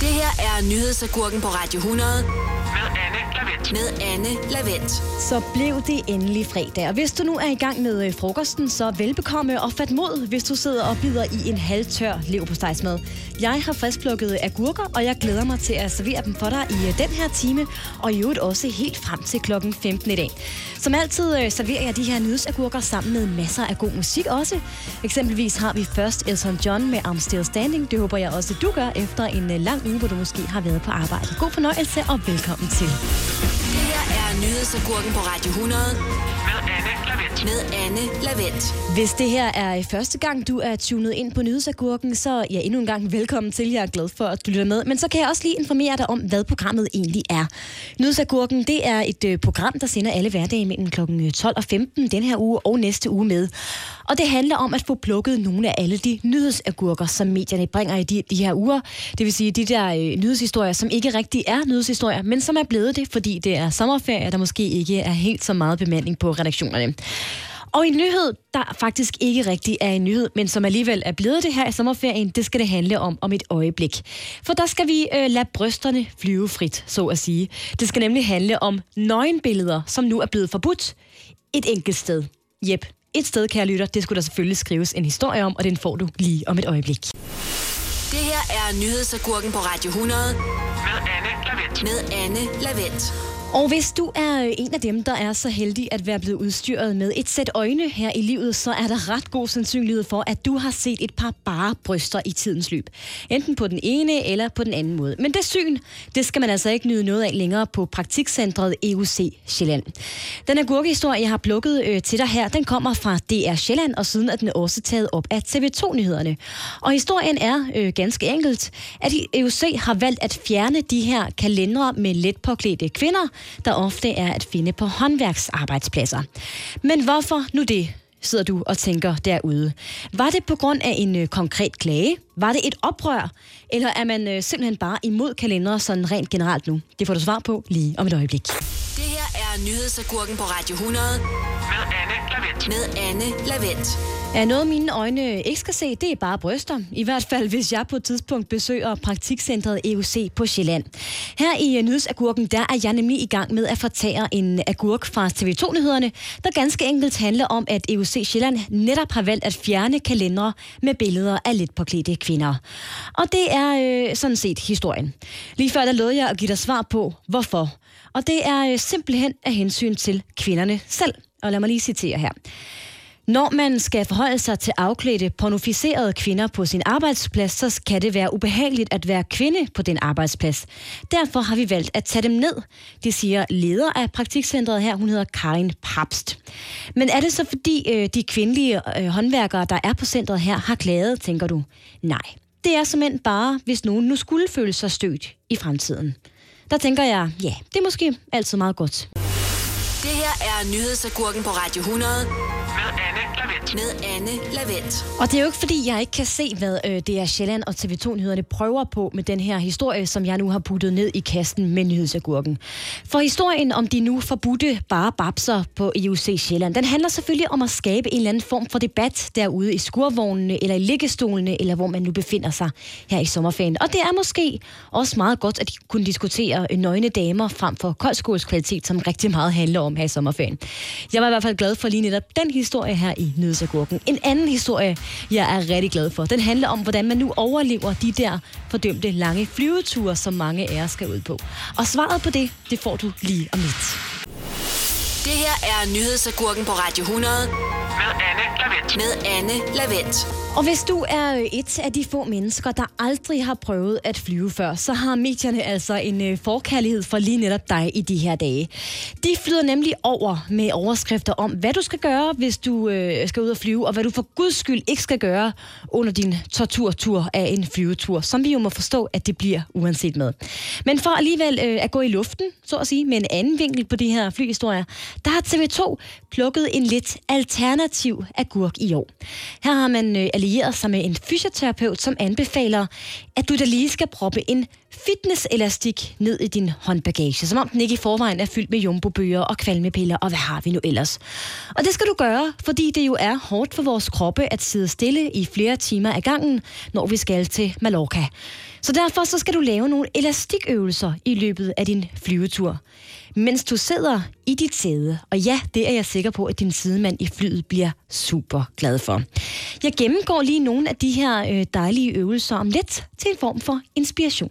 Det her er nyhedsagurken på Radio 100 med Anne Lavendt. med Anne Lavendt. Så blev det endelig fredag. Og hvis du nu er i gang med øh, frokosten, så velbekomme og fat mod, hvis du sidder og bider i en halvtør leverpostejsmad. Jeg har friskplukket agurker, og jeg glæder mig til at servere dem for dig i øh, den her time, og i øvrigt også helt frem til klokken 15 i dag. Som altid øh, serverer jeg de her nyhedsagurker sammen med masser af god musik også. Eksempelvis har vi først Elton John med I'm Still Standing. Det håber jeg også, du gør efter en lang uge, hvor du måske har været på arbejde. God fornøjelse og velkommen til. Det her er nyhedsagurken på Radio 100 Med Anne Lavendt. med Anne Lavendt. Hvis det her er første gang, du er tunet ind på Nyhedsagurken, så ja, endnu en gang velkommen til. Jeg er glad for, at du lytter med. Men så kan jeg også lige informere dig om, hvad programmet egentlig er. Nyhedsagurken, det er et øh, program, der sender alle hverdage mellem kl. 12 og 15 den her uge og næste uge med. Og det handler om at få plukket nogle af alle de nyhedsagurker, som medierne bringer i de, de her uger. Det vil sige de der øh, nyhedshistorier, som ikke rigtig er nyhedshistorier, men som er blevet det, fordi det er sommerferie, der måske ikke er helt så meget bemanding på redaktionerne. Og en nyhed, der faktisk ikke rigtig er en nyhed, men som alligevel er blevet det her i sommerferien, det skal det handle om om et øjeblik. For der skal vi øh, lade brysterne flyve frit, så at sige. Det skal nemlig handle om nøgenbilleder, som nu er blevet forbudt et enkelt sted. Jep, et sted, kære lytter, det skulle der selvfølgelig skrives en historie om, og den får du lige om et øjeblik. Det her er nyhedsagurken på Radio 100 Med Anne Lavendt. med Anne Lavendt. Og hvis du er øh, en af dem, der er så heldig at være blevet udstyret med et sæt øjne her i livet, så er der ret god sandsynlighed for, at du har set et par bare bryster i tidens løb. Enten på den ene eller på den anden måde. Men det syn, det skal man altså ikke nyde noget af længere på praktikcentret EUC Sjælland. Den agurkehistorie, jeg har plukket øh, til dig her, den kommer fra DR Sjælland, og siden er den også taget op af TV2-nyhederne. Og historien er øh, ganske enkelt, at EUC har valgt at fjerne de her kalendere med let påklædte kvinder, der ofte er at finde på håndværksarbejdspladser. Men hvorfor nu det? sidder du og tænker derude. Var det på grund af en øh, konkret klage? Var det et oprør? Eller er man øh, simpelthen bare imod kalendere sådan rent generelt nu? Det får du svar på lige om et øjeblik. Det her er nyhedsagurken på Radio 100 Med Anne Lavendt. med Anne Lavendt. Er noget mine øjne ikke skal se, det er bare bryster. I hvert fald, hvis jeg på et tidspunkt besøger praktikcentret EUC på Sjælland. Her i øh, Nyhedsagurken, der er jeg nemlig i gang med at fortære en agurk fra TV2-nyhederne, der ganske enkelt handler om, at EUC Sjælland netop har valgt at fjerne kalendere med billeder af lidt påklædte kvinder. Og det er øh, sådan set historien. Lige før der lovede jeg at give dig svar på, hvorfor. Og det er øh, simpelthen af hensyn til kvinderne selv. Og lad mig lige citere her. Når man skal forholde sig til afklædte, pornoficerede kvinder på sin arbejdsplads, så kan det være ubehageligt at være kvinde på den arbejdsplads. Derfor har vi valgt at tage dem ned. Det siger leder af praktikcentret her, hun hedder Karin Papst. Men er det så fordi øh, de kvindelige øh, håndværkere, der er på centret her, har klaget, tænker du? Nej. Det er simpelthen bare, hvis nogen nu skulle føle sig stødt i fremtiden. Der tænker jeg, ja, det er måske altid meget godt. Det her er nyhedsagurken på Radio 100 Med med Anne Lavendt. Og det er jo ikke, fordi jeg ikke kan se, hvad øh, det er Sjælland og TV2-nyhederne prøver på med den her historie, som jeg nu har puttet ned i kassen med nyhedsagurken. For historien om de nu forbudte bare babser på EUC Sjælland, den handler selvfølgelig om at skabe en eller anden form for debat derude i skurvognene, eller i liggestolene, eller hvor man nu befinder sig her i sommerferien. Og det er måske også meget godt at kunne diskutere nøgne damer frem for koldskålskvalitet, som rigtig meget handler om her i sommerferien. Jeg var i hvert fald glad for lige netop den historie her i Nyhedsagurken. En anden historie, jeg er rigtig glad for, den handler om, hvordan man nu overlever de der fordømte lange flyveture, som mange af os skal ud på. Og svaret på det, det får du lige om lidt. Det her er nyhedsagurken på Radio 100 Med Anne Lavendt. med Anne Lavendt. Og hvis du er et af de få mennesker, der aldrig har prøvet at flyve før, så har medierne altså en øh, forkærlighed for lige netop dig i de her dage. De flyder nemlig over med overskrifter om, hvad du skal gøre, hvis du øh, skal ud og flyve, og hvad du for guds skyld ikke skal gøre under din torturtur af en flyvetur, som vi jo må forstå, at det bliver uanset med. Men for alligevel øh, at gå i luften, så at sige, med en anden vinkel på de her flyhistorier, der har TV2 plukket en lidt alternativ agurk i år. Her har man øh, allieret sig med en fysioterapeut, som anbefaler, at du da lige skal proppe en fitnesselastik ned i din håndbagage, som om den ikke i forvejen er fyldt med jumbobøger og kvalmepiller, og hvad har vi nu ellers? Og det skal du gøre, fordi det jo er hårdt for vores kroppe at sidde stille i flere timer ad gangen, når vi skal til Mallorca. Så derfor så skal du lave nogle elastikøvelser i løbet af din flyvetur. Mens du sidder i dit sæde, og ja, det er jeg sikker på, at din sidemand i flyet bliver super glad for. Jeg gennemgår lige nogle af de her øh, dejlige øvelser om lidt til en form for inspiration.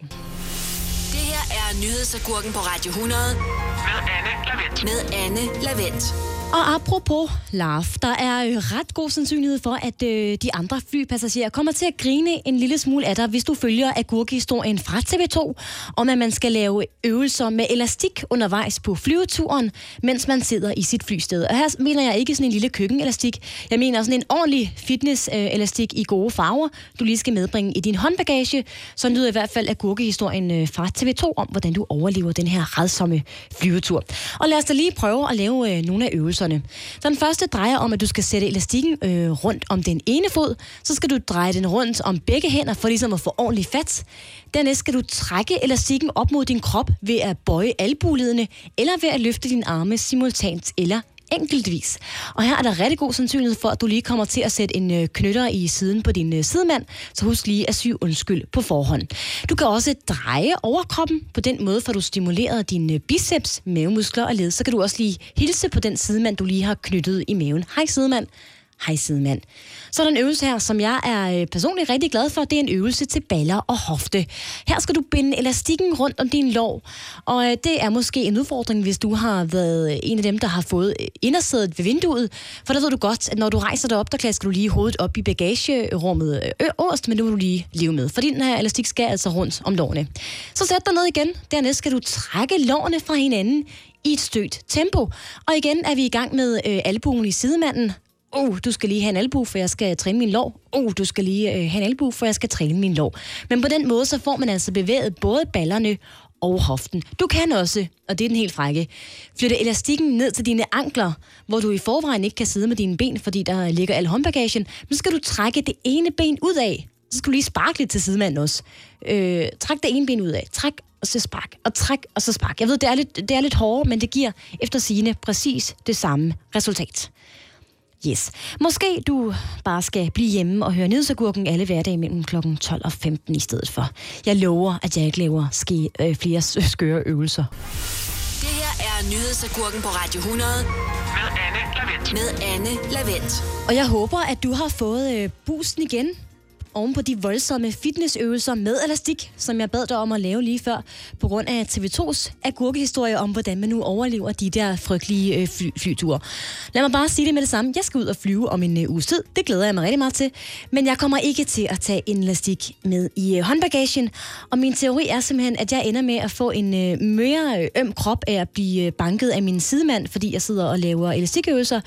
Det her er nyhedsagurken på Radio 100 Med Anne Lavendt. med Anne Lavendt. Og apropos Lars, der er øh, ret god sandsynlighed for, at øh, de andre flypassagerer kommer til at grine en lille smule af dig, hvis du følger agurkehistorien fra TV2, om at man skal lave øvelser med elastik undervejs på flyveturen, mens man sidder i sit flysted. Og her mener jeg ikke sådan en lille køkkenelastik. Jeg mener sådan en ordentlig fitnesselastik øh, i gode farver, du lige skal medbringe i din håndbagage. Så lyder i hvert fald agurkehistorien øh, fra TV2 om, hvordan du overlever den her redsomme flyvetur. Og lad os da lige prøve at lave øh, nogle af øvelserne. Så den første drejer om, at du skal sætte elastikken øh, rundt om den ene fod. Så skal du dreje den rundt om begge hænder, for ligesom at få ordentlig fat. Dernæst skal du trække elastikken op mod din krop ved at bøje albuledene, eller ved at løfte dine arme simultant eller enkeltvis. Og her er der rigtig god sandsynlighed for, at du lige kommer til at sætte en øh, knytter i siden på din øh, sidemand, så husk lige at sy undskyld på forhånd. Du kan også dreje overkroppen på den måde, for du stimuleret dine øh, biceps, mavemuskler og led. Så kan du også lige hilse på den sidemand, du lige har knyttet i maven. Hej sidemand. Hej sidemand. Så er der en øvelse her, som jeg er øh, personligt rigtig glad for. Det er en øvelse til baller og hofte. Her skal du binde elastikken rundt om din lår. Og øh, det er måske en udfordring, hvis du har været øh, en af dem, der har fået indersædet ved vinduet. For der ved du godt, at når du rejser dig op, der klasker du lige hovedet op i bagagerummet øverst, men nu må du lige leve med. For den her elastik skal altså rundt om lårene. Så sæt dig ned igen. Dernæst skal du trække lårene fra hinanden i et stødt tempo. Og igen er vi i gang med øh, albuen i sidemanden. Oh, du skal lige have en albu, for jeg skal træne min lår. Oh, du skal lige øh, have en albu, for jeg skal træne min lår. Men på den måde, så får man altså bevæget både ballerne og hoften. Du kan også, og det er den helt frække, flytte elastikken ned til dine ankler, hvor du i forvejen ikke kan sidde med dine ben, fordi der ligger al håndbagagen. Men så skal du trække det ene ben ud af. Så skal du lige sparke lidt til sidemanden også. Øh, træk det ene ben ud af. Træk og så spark, og træk, og så spark. Jeg ved, det er lidt, det er lidt hårdere, men det giver efter sigende præcis det samme resultat. Yes. Måske du bare skal blive hjemme og høre nyhedsagurken alle hverdage mellem kl. 12 og 15 i stedet for. Jeg lover, at jeg ikke laver ske, øh, flere skøre øvelser. Det her er nyhedsagurken på Radio 100 Med Anne Lavendt. med Anne Lavendt. Og jeg håber, at du har fået øh, boosten igen oven på de voldsomme fitnessøvelser med elastik, som jeg bad dig om at lave lige før, på grund af TV2's agurkehistorie om, hvordan man nu overlever de der frygtelige øh, fly, flyture. Lad mig bare sige det med det samme. Jeg skal ud og flyve om en øh, uges tid. Det glæder jeg mig rigtig meget til. Men jeg kommer ikke til at tage en elastik med i øh, håndbagagen. Og min teori er simpelthen, at jeg ender med at få en øh, mere øh, øm krop af at blive øh, banket af min sidemand, fordi jeg sidder og laver elastikøvelser,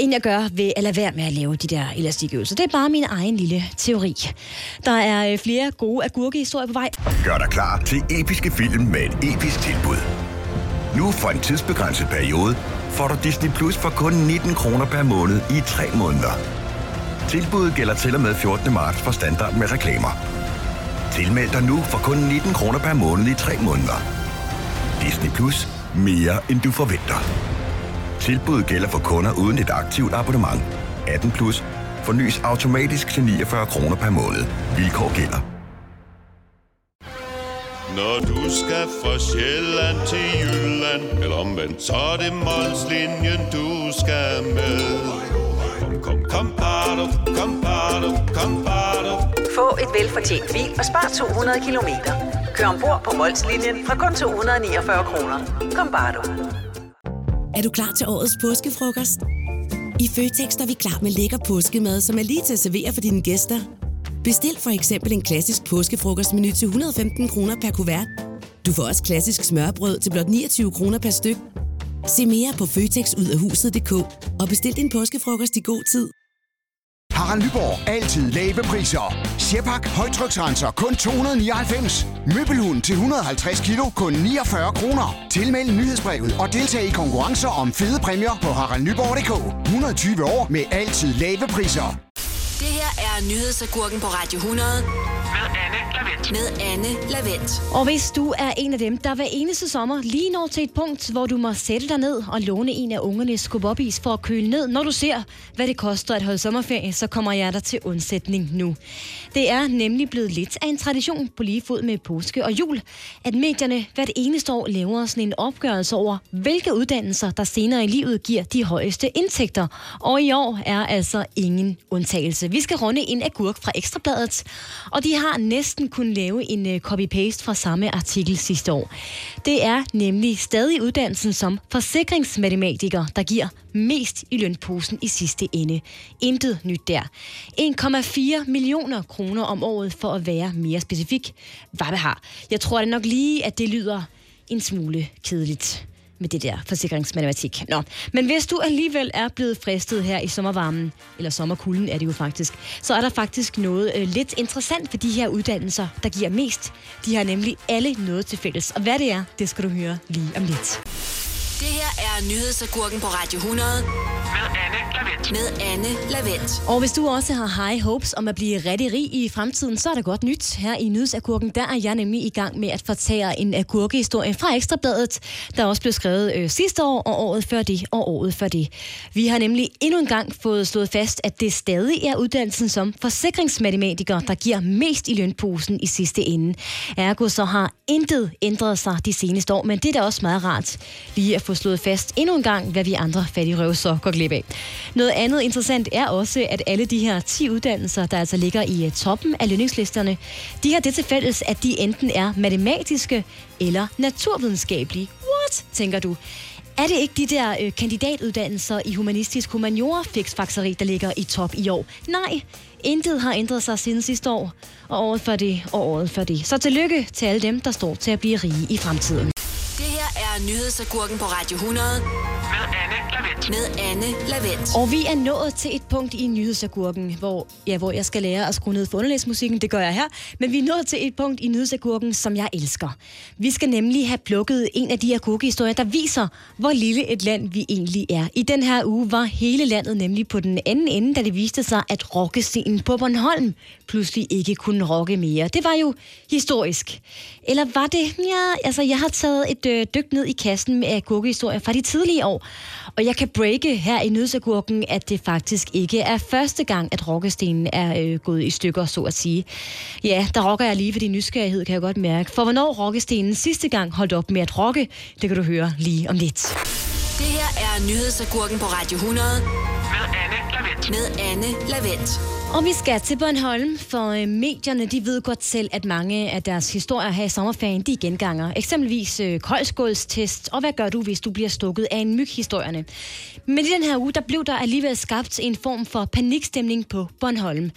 end jeg gør ved at lade være med at lave de der elastikøvelser. Det er bare min egen lille teori. Der er øh, flere gode agurkehistorier på vej. Gør dig klar til episke film med et episk tilbud. Nu for en tidsbegrænset periode får du Disney Plus for kun 19 kroner per måned i 3 måneder. Tilbuddet gælder til og med 14. marts for standard med reklamer. Tilmeld dig nu for kun 19 kroner per måned i 3 måneder. Disney Plus. Mere end du forventer. Tilbuddet gælder for kunder uden et aktivt abonnement. 18 plus. Fornyes automatisk til 49 kroner per måned. Vilkår gælder. Når du skal fra Sjælland til Jylland Eller omvendt, så er det Molslinjen, du skal med Kom, kom, kom, bado, kom, bado, kom, bado. Få et velfortjent bil og spar 200 kilometer. Kør ombord på Molslinjen fra kun 249 kroner. Kom bare du. Er du klar til årets påskefrokost? I Føtex er vi klar med lækker påskemad, som er lige til at servere for dine gæster. Bestil for eksempel en klassisk påskefrokostmenu til 115 kroner per kuvert. Du får også klassisk smørbrød til blot 29 kroner per styk. Se mere på føtexudafhuset.dk og bestil din påskefrokost i god tid. Harald Nyborg. Altid lave priser. Sjehpak højtryksrenser kun 299. Møbelhund til 150 kilo kun 49 kroner. Tilmeld nyhedsbrevet og deltag i konkurrencer om fede præmier på haraldnyborg.dk. 120 år med altid lave priser. Det her er nyhedsagurken på Radio 100 med Anne Lavendt. Og hvis du er en af dem, der hver eneste sommer lige når til et punkt, hvor du må sætte dig ned og låne en af ungernes skubobis for at køle ned, når du ser, hvad det koster at holde sommerferie, så kommer jeg der til undsætning nu. Det er nemlig blevet lidt af en tradition på lige fod med påske og jul, at medierne hvert eneste år laver sådan en opgørelse over, hvilke uddannelser, der senere i livet giver de højeste indtægter. Og i år er altså ingen undtagelse. Vi skal runde en agurk fra Ekstrabladet, og de har næsten kun lave en øh, copy-paste fra samme artikel sidste år. Det er nemlig stadig uddannelsen som forsikringsmatematiker, der giver mest i lønposen i sidste ende. Intet nyt der. 1,4 millioner kroner om året for at være mere specifik. Hvad det har. Jeg tror det nok lige, at det lyder en smule kedeligt med det der forsikringsmatematik. Nå, men hvis du alligevel er blevet fristet her i sommervarmen, eller sommerkulden er det jo faktisk, så er der faktisk noget øh, lidt interessant for de her uddannelser, der giver mest. De har nemlig alle noget til fælles. Og hvad det er, det skal du høre lige om lidt. Det her er nyhedsagurken på Radio 100 Med Anne Lavendt. med Anne Lavendt. Og hvis du også har high hopes om at blive rigtig rig i fremtiden, så er der godt nyt. Her i Nyhedsagurken, der er jeg nemlig i gang med at fortære en agurkehistorie fra Ekstrabladet, der også blev skrevet øh, sidste år, og året før det, og året før det. Vi har nemlig endnu en gang fået slået fast, at det stadig er uddannelsen som forsikringsmatematiker, der giver mest i lønposen i sidste ende. Ergo så har intet ændret sig de seneste år, men det er da også meget rart lige at få slået fast endnu en gang, hvad vi andre fattige røv så går glip af. Noget andet interessant er også, at alle de her 10 uddannelser, der altså ligger i øh, toppen af lønningslisterne, de har det til fælles, at de enten er matematiske eller naturvidenskabelige. What, tænker du? Er det ikke de der øh, kandidatuddannelser i humanistisk humaniora fiksfakseri, der ligger i top i år? Nej, intet har ændret sig siden sidste år, og året før det, og året før det. Så tillykke til alle dem, der står til at blive rige i fremtiden. Nyhedsagurken på Radio 100 med Anne Lavendt. Og vi er nået til et punkt i nyhedsagurken, hvor, ja, hvor jeg skal lære at skrue ned for underlægsmusikken. Det gør jeg her. Men vi er nået til et punkt i nyhedsagurken, som jeg elsker. Vi skal nemlig have plukket en af de agurkehistorier, der viser, hvor lille et land vi egentlig er. I den her uge var hele landet nemlig på den anden ende, da det viste sig, at rockescenen på Bornholm pludselig ikke kunne rocke mere. Det var jo historisk. Eller var det? Ja, altså jeg har taget et øh, dyk ned i kassen med agurkehistorier fra de tidlige år. Og jeg kan breake her i nødsagurken, at det faktisk ikke er første gang, at rockestenen er øh, gået i stykker, så at sige. Ja, der rocker jeg lige for din nysgerrighed, kan jeg godt mærke. For hvornår rockestenen sidste gang holdt op med at rocke, det kan du høre lige om lidt. Det her er nyhedsagurken på Radio 100 Med Anne Lavendt. med Anne Lavendt. Og vi skal til Bornholm, for øh, medierne de ved godt selv, at mange af deres historier her i sommerferien, de genganger. Eksempelvis øh, koldskålstest, og hvad gør du, hvis du bliver stukket af en myg-historierne. Men i den her uge, der blev der alligevel skabt en form for panikstemning på Bornholm.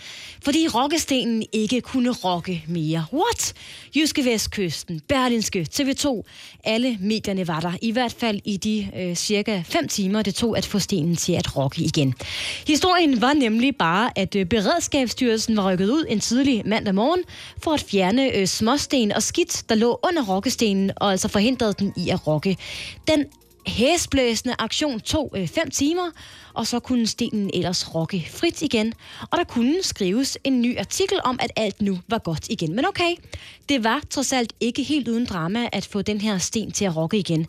Fordi rockestenen ikke kunne rocke mere. What? Jyske Vestkysten, Berlinske, TV2, alle medierne var der. I hvert fald i de øh, cirka 5 timer, det tog at få stenen til at rocke igen. Historien var nemlig bare, at øh, Beredskabsstyrelsen var rykket ud en tidlig mandag morgen for at fjerne øh, småsten og skidt, der lå under rokkestenen, og altså forhindrede den i at rokke. Den hæsblæsende aktion tog 5 øh, timer, og så kunne stenen ellers rokke frit igen. Og der kunne skrives en ny artikel om, at alt nu var godt igen. Men okay, det var trods alt ikke helt uden drama at få den her sten til at rokke igen.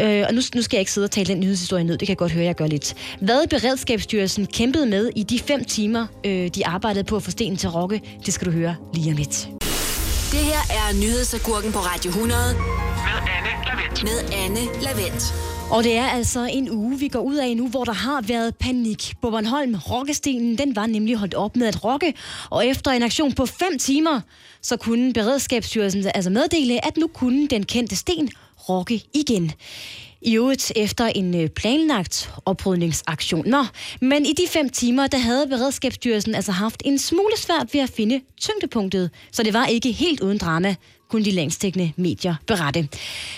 Øh, og nu, nu skal jeg ikke sidde og tale den nyhedshistorie ned, det kan jeg godt høre, jeg gør lidt. Hvad Beredskabsstyrelsen kæmpede med i de fem timer, øh, de arbejdede på at få stenen til at rokke, det skal du høre lige om lidt. Det her er nyhedsagurken på Radio 100 Med Anne Lavendt. med Anne Lavendt. Og det er altså en uge, vi går ud af nu, hvor der har været panik. På Bornholm, rokkestenen, den var nemlig holdt op med at rokke, og efter en aktion på 5 timer, så kunne Beredskabsstyrelsen altså meddele, at nu kunne den kendte sten rokke igen. I øvrigt efter en øh, planlagt oprydningsaktion. Nå, men i de fem timer, der havde Beredskabsstyrelsen altså haft en smule svært ved at finde tyngdepunktet, så det var ikke helt uden drama, kunne de længstækkende medier berette.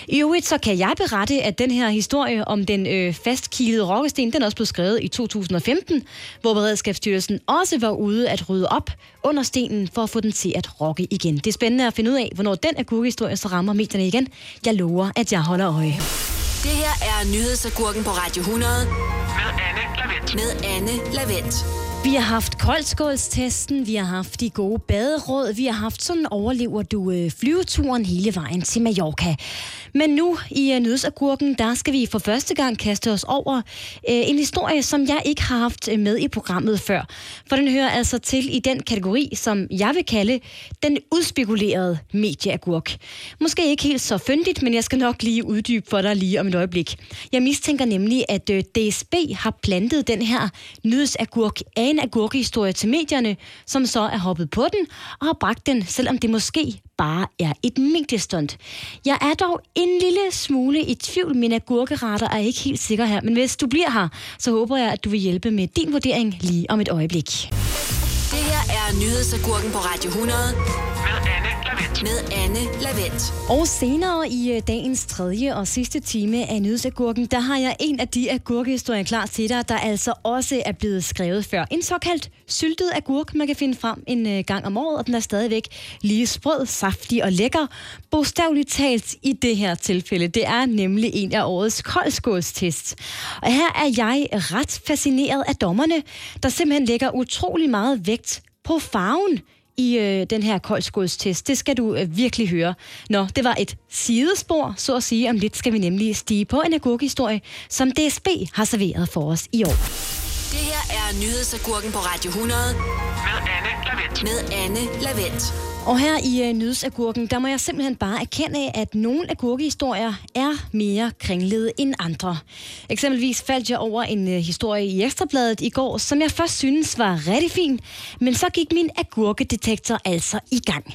I øvrigt så kan jeg berette, at den her historie om den øh, fastkilede rokkesten, den er også blev skrevet i 2015, hvor Beredskabsstyrelsen også var ude at rydde op under stenen for at få den til at rokke igen. Det er spændende at finde ud af, hvornår den agurkehistorie så rammer medierne igen. Jeg lover, at jeg holder øje. Det her er nyhedsagurken på Radio 100 Med Anne Lavendt. med Anne Lavendt. Vi har haft koldskålstesten, vi har haft de gode baderåd, vi har haft sådan overlever du øh, flyveturen hele vejen til Mallorca. Men nu i øh, Nødsagurken, der skal vi for første gang kaste os over øh, en historie, som jeg ikke har haft øh, med i programmet før. For den hører altså til i den kategori, som jeg vil kalde den udspekulerede medieagurk. Måske ikke helt så fyndigt, men jeg skal nok lige uddybe for dig lige om et øjeblik. Jeg mistænker nemlig, at øh, DSB har plantet den her nyhedsagurk af en agurkehistorie til medierne, som så er hoppet på den og har bragt den, selvom det måske bare er et mediestunt. Jeg er dog en lille smule i tvivl, min agurkeretter er ikke helt sikker her, men hvis du bliver her, så håber jeg, at du vil hjælpe med din vurdering lige om et øjeblik. Det her er nyhedsagurken på Radio 100 Med Anne med Anne Lavendt. Og senere i øh, dagens tredje og sidste time af Nyhedsagurken, der har jeg en af de agurkehistorier klar til dig, der altså også er blevet skrevet før. En såkaldt syltet agurk, man kan finde frem en øh, gang om året, og den er stadigvæk lige sprød, saftig og lækker. Bogstaveligt talt i det her tilfælde. Det er nemlig en af årets koldskålstest. Og her er jeg ret fascineret af dommerne, der simpelthen lægger utrolig meget vægt på farven i øh, den her koldskålstest. Det skal du øh, virkelig høre. Nå, det var et sidespor, så at sige. Om lidt skal vi nemlig stige på en agurkehistorie, som DSB har serveret for os i år. Det her er nyhedsagurken på Radio 100 Med Anne Lavendt. med Anne Lavendt. Og her i øh, nyhedsagurken, der må jeg simpelthen bare erkende, at nogle agurkehistorier er mere kringlede end andre. Eksempelvis faldt jeg over en øh, historie i Ekstrabladet i går, som jeg først synes var rigtig fin, men så gik min agurkedetektor altså i gang.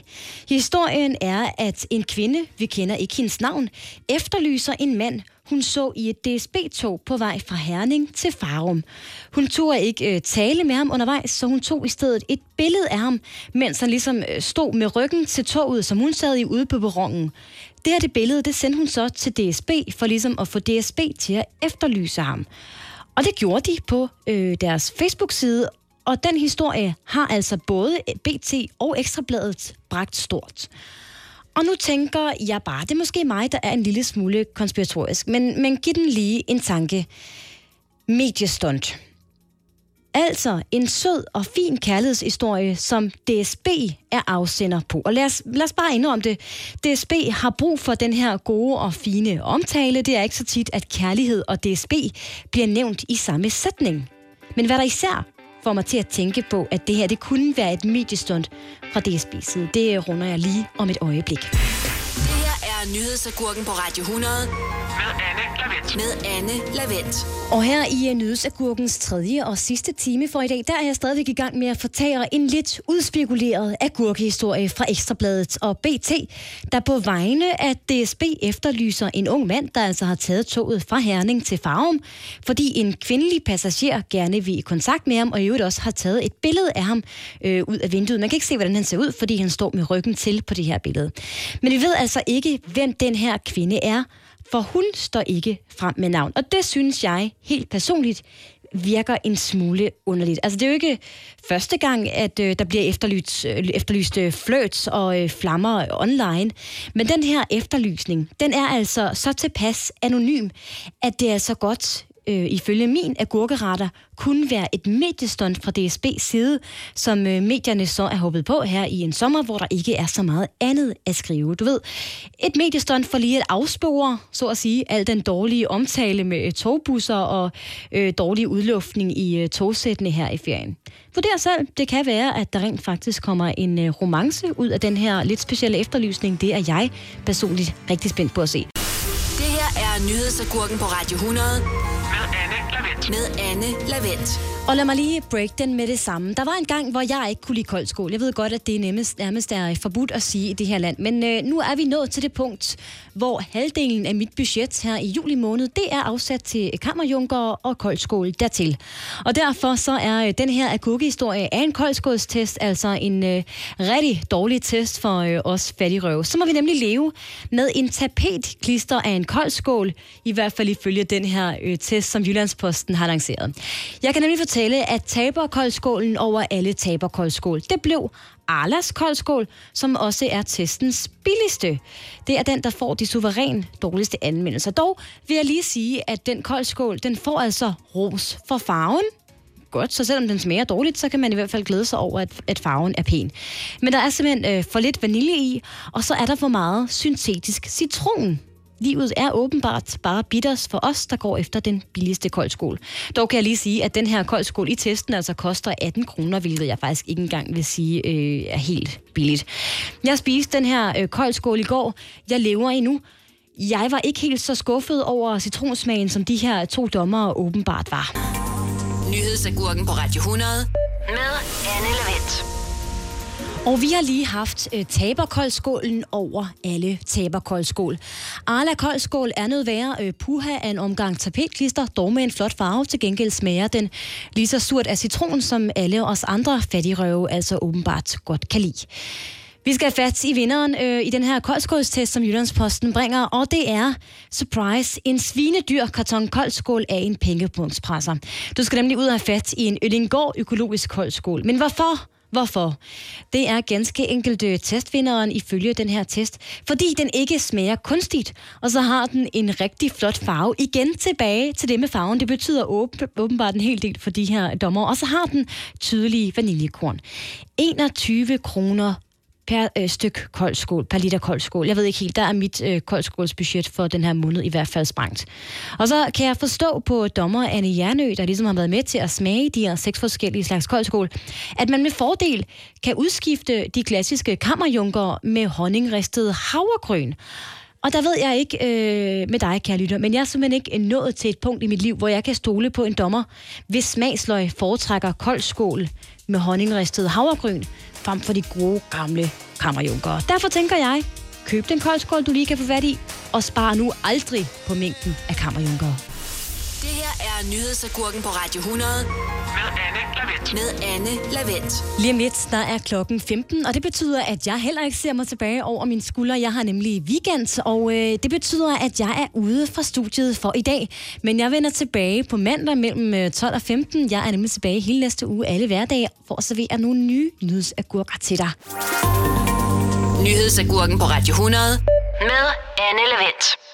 Historien er, at en kvinde, vi kender ikke hendes navn, efterlyser en mand, hun så i et DSB-tog på vej fra Herning til Farum. Hun turde ikke øh, tale med ham undervejs, så hun tog i stedet et billede af ham, mens han ligesom øh, stod med ryggen til toget, som hun sad i ude på perronen. Det her det billede, det sendte hun så til DSB, for ligesom at få DSB til at efterlyse ham. Og det gjorde de på øh, deres Facebook-side, og den historie har altså både BT og Ekstrabladet bragt stort. Og nu tænker jeg bare, det er måske mig, der er en lille smule konspiratorisk, men, men giv den lige en tanke. Mediestunt. Altså en sød og fin kærlighedshistorie, som DSB er afsender på. Og lad os, lad os bare indrømme det. DSB har brug for den her gode og fine omtale. Det er ikke så tit, at kærlighed og DSB bliver nævnt i samme sætning. Men hvad der især får mig til at tænke på, at det her det kunne være et mediestunt fra DSB's side, det runder jeg lige om et øjeblik. Det her er nyhedsagurken på Radio 100 Med Anne med Anne Lavendt. Og her i øh, Nyhedsagurkens tredje og sidste time for i dag, der er jeg stadigvæk i gang med at fortære en lidt udspekuleret agurkehistorie fra Ekstrabladet og BT, der på vegne af DSB efterlyser en ung mand, der altså har taget toget fra Herning til Farum, fordi en kvindelig passager gerne vil i kontakt med ham, og i øvrigt også har taget et billede af ham øh, ud af vinduet. Man kan ikke se, hvordan han ser ud, fordi han står med ryggen til på det her billede. Men vi ved altså ikke, hvem den her kvinde er, for hun står ikke frem med navn. Og det synes jeg helt personligt virker en smule underligt. Altså det er jo ikke første gang, at øh, der bliver efterlyst, øh, efterlyst øh, flirts og øh, flammer online. Men den her efterlysning, den er altså så tilpas anonym, at det er så godt øh, ifølge min agurkeretter kunne være et mediestunt fra DSB's side, som øh, medierne så er hoppet på her i en sommer, hvor der ikke er så meget andet at skrive. Du ved, et mediestunt for lige at afspore, så at sige, al den dårlige omtale med øh, togbusser og øh, dårlig udluftning i øh, togsættene her i ferien. Vurder selv, det kan være, at der rent faktisk kommer en øh, romance ud af den her lidt specielle efterlysning. Det er jeg personligt rigtig spændt på at se. Det her er nyhedsagurken på Radio 100 med Anne Lavendt. Og lad mig lige break den med det samme. Der var en gang, hvor jeg ikke kunne lide kold skål. Jeg ved godt, at det nemmest, nærmest er forbudt at sige i det her land. Men øh, nu er vi nået til det punkt, hvor halvdelen af mit budget her i juli måned, det er afsat til kammerjunker og kold skål dertil. Og derfor så er øh, den her agurkehistorie af en koldskålstest altså en øh, rigtig dårlig test for øh, os fattigrøve. Så må vi nemlig leve med en tapetklister af en kold skål, i hvert fald ifølge den her øh, test, som Jyllandsposten har lanceret. Jeg kan nemlig fortælle, at taberkoldskålen over alle taberkoldskål, det blev Arlas koldskål, som også er testens billigste. Det er den, der får de suveræn dårligste anmeldelser. Dog vil jeg lige sige, at den koldskål, den får altså ros for farven, godt, så selvom den smager dårligt, så kan man i hvert fald glæde sig over, at, at farven er pæn. Men der er simpelthen øh, for lidt vanilje i, og så er der for meget syntetisk citron. Livet er åbenbart bare bitters for os, der går efter den billigste koldskål. Dog kan jeg lige sige, at den her koldskål i testen altså koster 18 kroner, hvilket jeg faktisk ikke engang vil sige øh, er helt billigt. Jeg spiste den her øh, koldskål i går. Jeg lever endnu. Jeg var ikke helt så skuffet over citronsmagen, som de her to dommere åbenbart var. Nyhedsagurken på Radio 100. Med Anne Lavendt. Og vi har lige haft øh, taberkoldskålen over alle taberkoldskål. Arla koldskål er noget værre øh, puha af en omgang tapetklister, dog med en flot farve. Til gengæld smager den lige så surt af citron, som alle os andre fattigrøve altså åbenbart godt kan lide. Vi skal have fat i vinderen øh, i den her koldskålstest, som Jyllandsposten bringer, og det er, surprise, en svinedyr karton koldskål af en pengepunktspresser. Du skal nemlig ud og have fat i en Øllingård økologisk koldskål. Men hvorfor? Hvorfor? Det er ganske enkelt øh, testvinderen ifølge den her test, fordi den ikke smager kunstigt, og så har den en rigtig flot farve. Igen tilbage til det med farven. Det betyder åben, åbenbart en hel del for de her dommer. Og så har den tydelige vaniljekorn. 21 kroner per øh, styk koldskål, per liter koldskål. Jeg ved ikke helt, der er mit øh, koldskålsbudget for den her måned i hvert fald sprængt. Og så kan jeg forstå på dommer Anne Jernø, der ligesom har været med til at smage de her seks forskellige slags koldskål, at man med fordel kan udskifte de klassiske kammerjunker med honningristet havregryn. Og der ved jeg ikke øh, med dig, kære lytter, men jeg er simpelthen ikke nået til et punkt i mit liv, hvor jeg kan stole på en dommer, hvis smagsløg foretrækker koldskål med honningristet havregryn, frem for de gode gamle kammerjunkere. Derfor tænker jeg, køb den koldskål, du lige kan få fat i, og spar nu aldrig på mængden af kammerjunkere. Det her er Nyhedsagurken på Radio 100. Med Anne Lavendt. Med Anne Lavendt. Lige om lidt, der er klokken 15, og det betyder, at jeg heller ikke ser mig tilbage over mine skuldre. Jeg har nemlig weekend, og øh, det betyder, at jeg er ude fra studiet for i dag. Men jeg vender tilbage på mandag mellem øh, 12 og 15. Jeg er nemlig tilbage hele næste uge, alle hverdage, for at servere nogle nye nyhedsagurker til dig. Nyhedsagurken på Radio 100. Med Anne Lavendt.